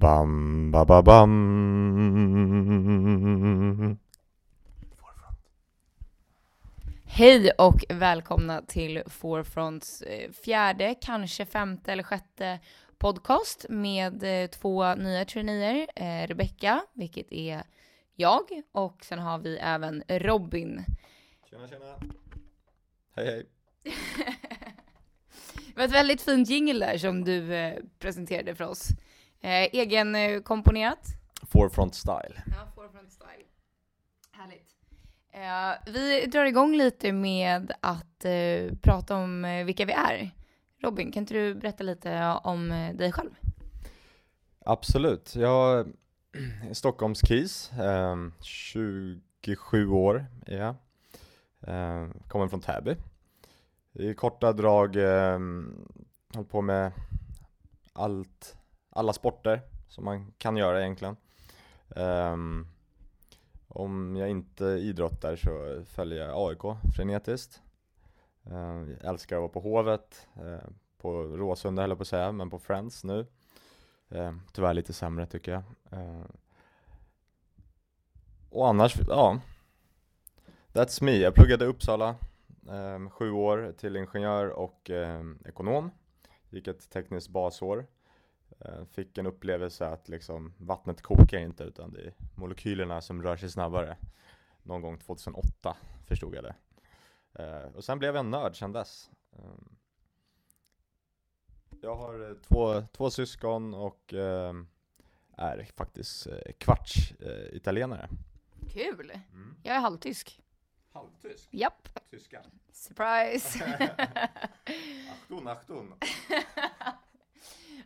Bam, ba, ba, bam. Hej och välkomna till Forefronts eh, fjärde, kanske femte eller sjätte podcast med eh, två nya traineer. Eh, Rebecka, vilket är jag, och sen har vi även Robin. Tjena, tjena. Hej, hej. Det var ett väldigt fint jingle där som du eh, presenterade för oss. Eh, egen eh, komponerat. Forefront style. Ja, Forefront style. Härligt. Eh, vi drar igång lite med att eh, prata om eh, vilka vi är. Robin, kan inte du berätta lite om eh, dig själv? Absolut. Jag är Stockholms KIS, eh, 27 år är jag. Eh, kommer från Täby. I korta drag eh, hållit på med allt, alla sporter som man kan göra egentligen. Um, om jag inte idrottar så följer jag AIK frenetiskt. Ehm, jag älskar att vara på Hovet, eh, på Råsunda höll jag på att säga, men på Friends nu. Ehm, tyvärr lite sämre tycker jag. Ehm, och annars, ja. That's me. Jag pluggade i Uppsala ehm, sju år till ingenjör och ekonom. Gick ett tekniskt basår. Eh, Fick en upplevelse att liksom vattnet kokar inte utan det är molekylerna som rör sig snabbare. Någon gång 2008 förstod jag det. Eh, Och sen blev jag en nörd sedan dess. Ehm, Jag har eh, två, två syskon och ehm, är faktiskt kvarts italienare. Kul! Jag är halvtysk. Halvtysk? Japp, Tyska? surprise! Achtung, achtung!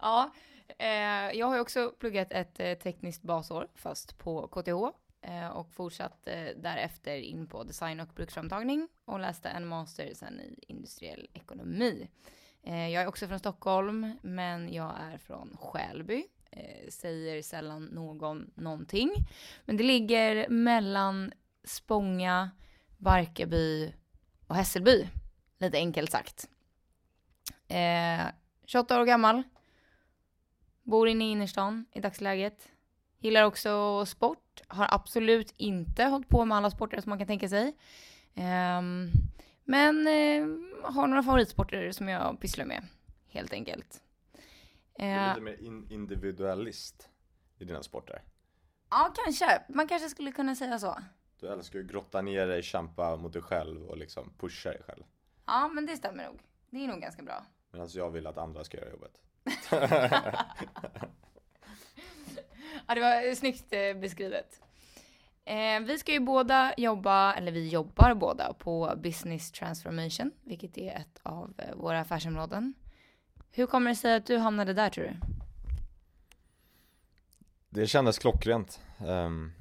ja, eh, jag har ju också pluggat ett eh, tekniskt basår, fast på KTH. Eh, och fortsatt eh, därefter in på design och bruksframtagning och läste en master sen i industriell ekonomi. Eh, jag är också från Stockholm, men jag är från Skälby. Eh, säger sällan någon någonting. Men det ligger mellan Spånga, Barkarby och Hässelby. Lite enkelt sagt. Eh, 28 år gammal. Bor inne i innerstan i dagsläget. Gillar också sport. Har absolut inte hållit på med alla sporter som man kan tänka sig. Ehm, men eh, har några favoritsporter som jag pysslar med, helt enkelt. Du är Eh, lite mer in- individualist i dina sporter. ja, kanske. Man kanske skulle kunna säga så. Du älskar ju grotta ner dig, kämpa mot dig själv och liksom pusha dig själv. Ja, men det stämmer nog. Det är nog ganska bra. Medan jag vill att andra ska göra jobbet. Ja, det var snyggt eh, beskrivet. Eh, vi ska ju båda jobba, eller vi jobbar båda på business transformation, vilket är ett av eh, våra affärsområden. Hur kommer det sig att du hamnade där tror du? Det kändes klockrent. Ehm,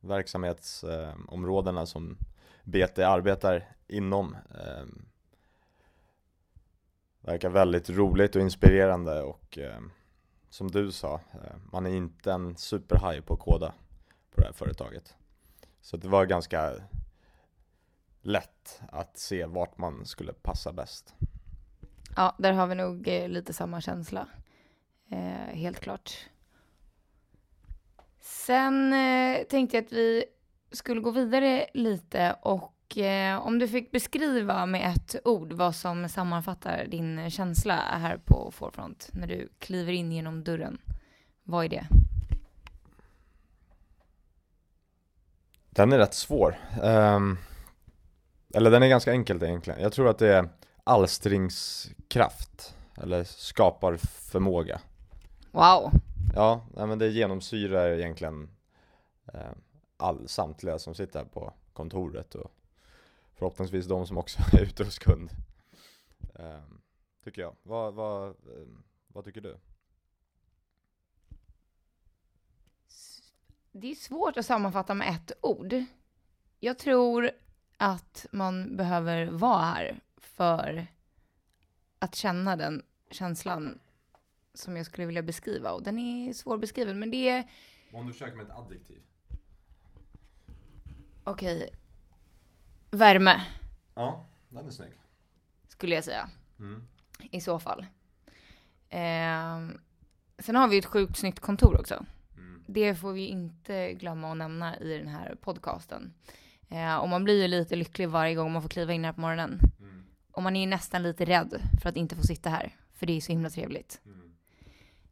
Verksamhetsområdena eh, som BT arbetar inom ehm, verkar väldigt roligt och inspirerande och eh, som du sa, eh, man är inte en superhaj på att koda på det här företaget. Så det var ganska lätt att se vart man skulle passa bäst. Ja, där har vi nog eh, lite samma känsla. Eh, helt klart. Sen eh, tänkte jag att vi skulle gå vidare lite och eh, om du fick beskriva med ett ord vad som sammanfattar din känsla här på Forefront när du kliver in genom dörren. Vad är det? Den är rätt svår. Ehm, eller den är ganska enkel egentligen. Jag tror att det är alstringskraft. Eller skapar förmåga. Wow! Ja, men det genomsyrar egentligen eh, all, samtliga som sitter här på kontoret och förhoppningsvis de som också är ute hos kund. Ehm, tycker jag. Vad, vad, ehm, vad tycker du? Det är svårt att sammanfatta med ett ord. Jag tror att man behöver vara här för att känna den känslan som jag skulle vilja beskriva. Och den är svårbeskriven, men det är... Om du försöker med ett adjektiv. Okej. Värme, Ja, den är snygg. skulle jag säga. Mm. I så fall. Ehm, Sen har vi ett sjukt snyggt kontor också. Mm. Det får vi inte glömma att nämna i den här podcasten. Eh, och man blir ju lite lycklig varje gång man får kliva in här på morgonen. Mm. Och man är nästan lite rädd för att inte få sitta här. För det är så himla trevligt. Mm.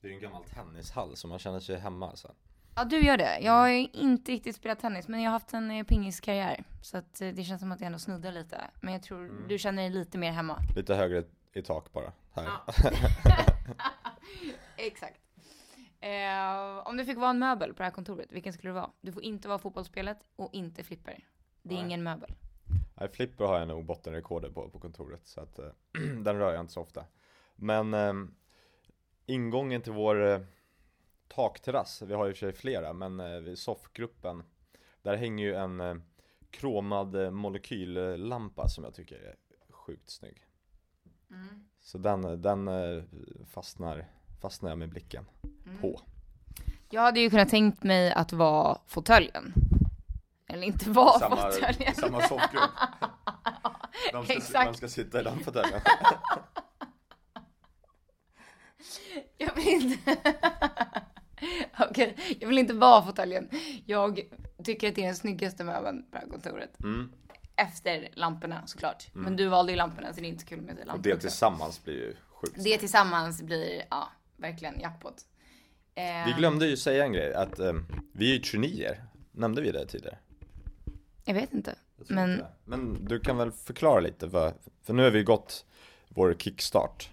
Det är en gammal tennishall så man känner sig hemma alltså. Ja, du gör det. Jag har inte riktigt spelat tennis, men jag har haft en eh, pingiskarriär. Så att eh, det känns som att jag ändå snuddar lite. Men jag tror Mm. du känner dig lite mer hemma. Lite högre i tak bara. Här. Ja. Exakt. Eh, om du fick vara en möbel på det här kontoret, vilken skulle du vara? Du får inte vara fotbollsspelet och inte flipper. Det är Nej. ingen möbel. Nej, flipper har jag nog bottenrekordet på på kontoret så att eh, den rör jag inte så ofta. Men eh, ingången till vår takterrass, vi har i och för sig flera, men eh, vid soffgruppen där hänger ju en eh, kromad eh, molekyllampa som jag tycker är sjukt snygg. Så den, den fastnar, fastnar jag med blicken Mm. på. Jag hade ju kunnat tänkt mig att vara fåtöljen. Eller inte vara Samma, fåtöljen. samma soffgrupp. De ska, Exakt. de ska sitta i den fåtöljen. Jag vill inte... Okej, jag vill inte vara fåtöljen. Jag tycker att det är den snyggaste möbeln på det här kontoret. Mm. Efter lamporna såklart. Men du valde ju lamporna så det är inte så kul med Och lampor det också. tillsammans blir ju sjukt Det tillsammans blir, ja, verkligen jackpot. Eh, Vi glömde ju säga en grej, att eh, vi är ju traineer. Nämnde vi det tidigare? Jag vet inte. Jag Men- inte det. Men du kan väl förklara lite, vad, för nu har vi gått vår kickstart.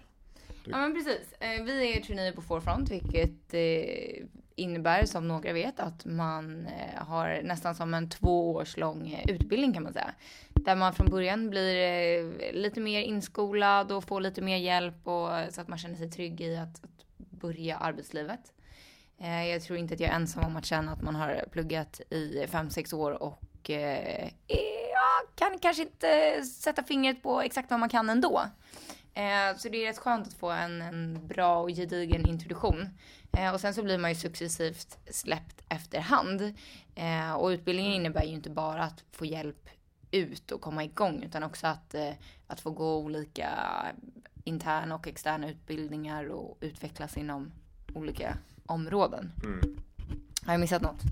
Ja men precis. Eh, Vi är traineer på Forefront, vilket eh, innebär som några vet att man eh, har nästan som en två års lång utbildning kan man säga. Där man från början blir eh, lite mer inskolad och får lite mer hjälp och, eh, så att man känner sig trygg i att, att börja arbetslivet. Jag tror inte att jag är ensam om att känna att man har pluggat i fem sex år och eh, ja, kan kanske inte sätta fingret på exakt vad man kan ändå. Eh, så det är rätt skönt att få en, en bra och gedigen introduktion. Eh, och sen så blir man ju successivt släppt efterhand. Eh, och utbildningen innebär ju inte bara att få hjälp ut och komma igång utan också att, eh, att få gå olika interna och externa utbildningar och utvecklas inom olika områden. Mm. Har jag missat något?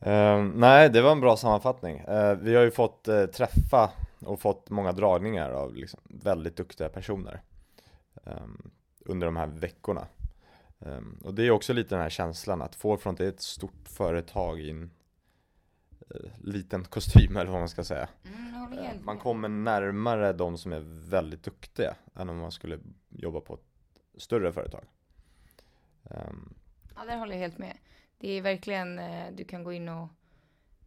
Eh, nej, det var en bra sammanfattning. Eh, vi har ju fått eh, träffa och fått många dragningar av liksom, väldigt duktiga personer ehm, under de här veckorna. Ehm, och det är också lite den här känslan att Forefront är ett stort företag i en eh, liten kostym eller vad man ska säga. Mm, helt Man kommer närmare de som är väldigt duktiga än om man skulle jobba på ett större företag. Ehm, Ja, där håller jag helt med. Det är verkligen, eh, du kan gå in och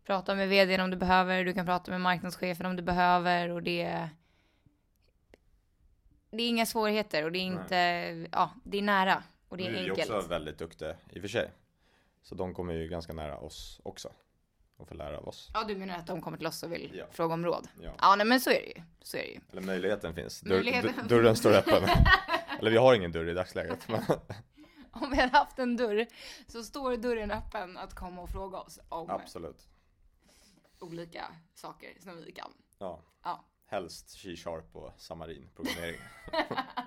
prata med vdn om du behöver, du kan prata med marknadschefen om du behöver och det det är inga svårigheter och det är Nej. inte, ja, det är nära och det är är vi enkelt. också väldigt duktiga i och för sig. Så de kommer ju ganska nära oss också. Och får lära av oss. Ja, du menar att de kommer till oss och vill Ja. fråga om råd? Ja. Ja, nej men så är det ju. Så är det ju. Eller möjligheten finns. Dörr, Möjligheten. dörren står öppen. Eller vi har ingen dörr i dagsläget. Men, Om vi hade haft en dörr så står dörren öppen att komma och fråga oss om absolut. Olika saker som vi kan. Ja. Ja. Helst C-sharp och Samarin programmering.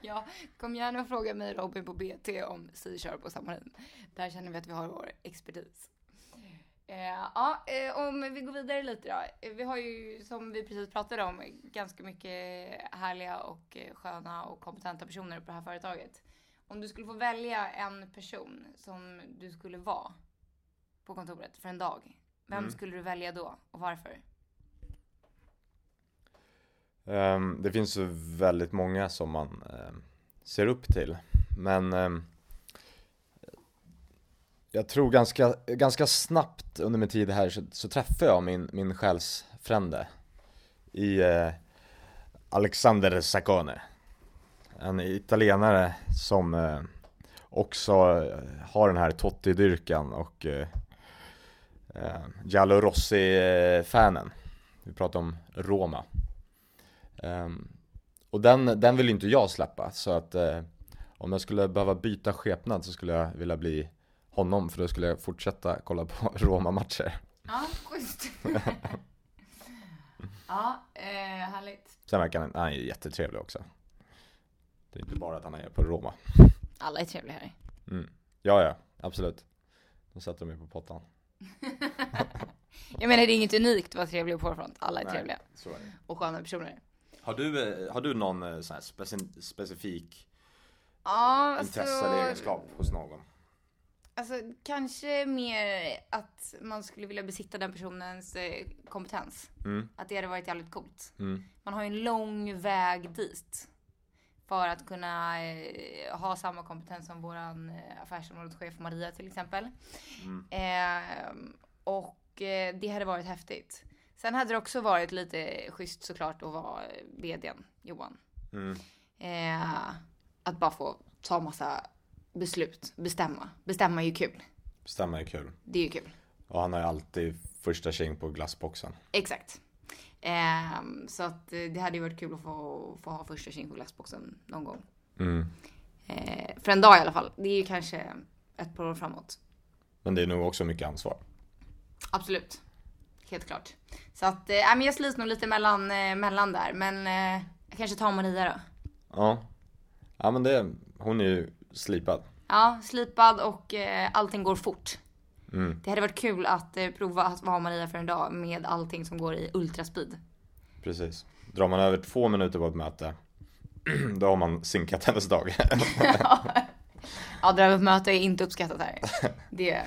Ja, kom gärna och fråga mig Robin på BT om C-sharp och Samarin. Där känner vi att vi har vår expertis. Eh, ja, eh, om vi går vidare lite då. Eh, Vi har ju, som vi precis pratade om, ganska mycket härliga och sköna och kompetenta personer på det här företaget. Om du skulle få välja en person som du skulle vara på kontoret för en dag, vem Mm. skulle du välja då och varför? Ehm, det finns väldigt många som man ehm, ser upp till. Men ehm, jag tror ganska, ganska snabbt under min tid här så, så träffade jag min, min själsfrände i eh, Alexander Saccone. En italienare som eh, också eh, har den här Totti-dyrkan och eh, eh, Giallo Rossi-fanen. Vi pratar om Roma. Ehm, och den, den vill inte jag släppa så att eh, om jag skulle behöva byta skepnad så skulle jag vilja bli honom för då skulle jag fortsätta kolla på Roma-matcher. Ja, schysst. ja, eh, härligt. Sen verkar han, han är jättetrevlig också. Det är inte bara att han är på Roma. Alla är trevliga här. Mm. Ja, ja, absolut. Nu sätter de mig på pottan. Jag menar det är inget unikt att vara trevlig på front. Alla är Nej. trevliga Så är det. och sköna personer. Har du, eh, har du någon eh, sån här speci- specifik Ja, intresse eller egenskap hos någon? Alltså kanske mer att man skulle vilja besitta den personens eh, kompetens. Mm, Att det hade varit jävligt coolt. mm, Man har ju en lång väg dit. För att kunna eh, ha samma kompetens som våran eh, affärsområdeschef Maria till exempel. mm. Eh, och eh, det hade varit häftigt. Sen hade det också varit lite schysst såklart att vara vdn Johan. mm. Eh, att bara få ta massa beslut, bestämma. Bestämma är ju kul. Bestämma är kul. Det är ju kul. Och han har ju alltid första tjing på glassboxen. Exakt. Ehm, så att eh, det hade ju varit kul att få, få ha första tjing på glassboxen någon gång. Mm. Eh, för en dag i alla fall. Det är ju kanske ett par år framåt. Men det är nog också mycket ansvar. Absolut. Helt klart. Så att, eh, men jag slits nog lite mellan, eh, mellan där. Men eh, jag kanske tar Maria då. Ja. Ja men det, hon är ju slipad. Ja, slipad och eh, allting går fort. Mm. Det hade varit kul att eh, prova att vara Maria för en dag med allting som går i ultraspeed. Precis. Drar man över två minuter på ett möte, då har man synkat hennes dag. Ja, det här med möte är inte uppskattat här. Det,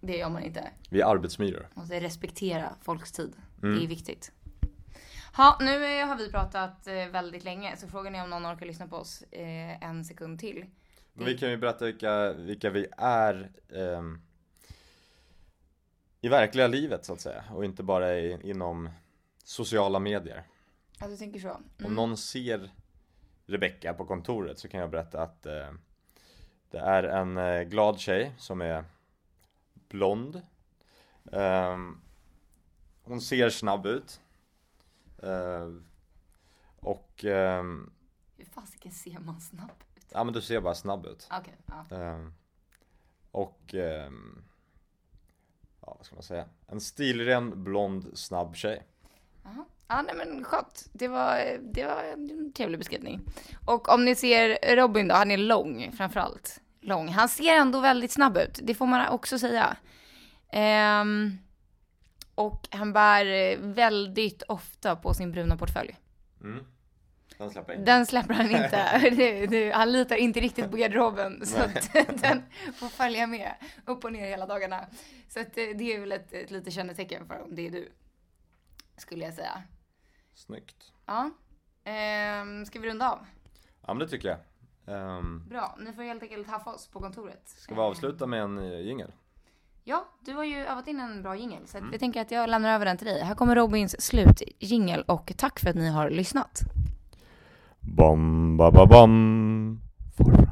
det gör man inte. Vi är arbetsmyror. Man måste respektera folks tid. Mm. Det är viktigt. Ja, nu eh, har vi pratat eh, väldigt länge, så frågan är om någon orkar lyssna på oss en sekund till. Men vi kan ju berätta vilka, vilka vi är ehm, i verkliga livet så att säga. Och inte bara i, inom sociala medier. Ja, du tänker så. Om Mm. någon ser Rebecka på kontoret så kan jag berätta att eh, det är en eh, glad tjej som är blond. Ehm, hon ser snabb ut. Eh, och ehm, Hur fasiken ser man snabb ut? ja men du ser bara snabb ut. Okej, ja. Ehm, och ehm, ja vad ska man säga? En stilren blond snabb tjej. Jaha. Ja, nej men skönt. Det var, det var en trevlig beskrivning. Och om ni ser Robin då, han är lång framförallt. Lång. Han ser ändå väldigt snabb ut, det får man också säga. Ehm, och han bär väldigt ofta på sin bruna portfölj. Mm. Den släpper jag in. Den släpper han inte. Det- det- han litar inte riktigt på garderoben. Så att den får följa med upp och ner hela dagarna. Så eh, det är väl ett, ett litet kännetecken för om det är du. Skulle jag säga. Snyggt. Ja. Ehm, ska vi runda av? Ja men det tycker jag. Ehm, Bra, ni får helt enkelt haffa oss på kontoret. ska vi avsluta med en eh, jingel? Ja, du har ju övat in en bra jingel. Så Mm. vi tänker att jag lämnar över den till dig. Här kommer Robins slutjingel och tack för att ni har lyssnat. Bom, ba, ba, bom. Forefront.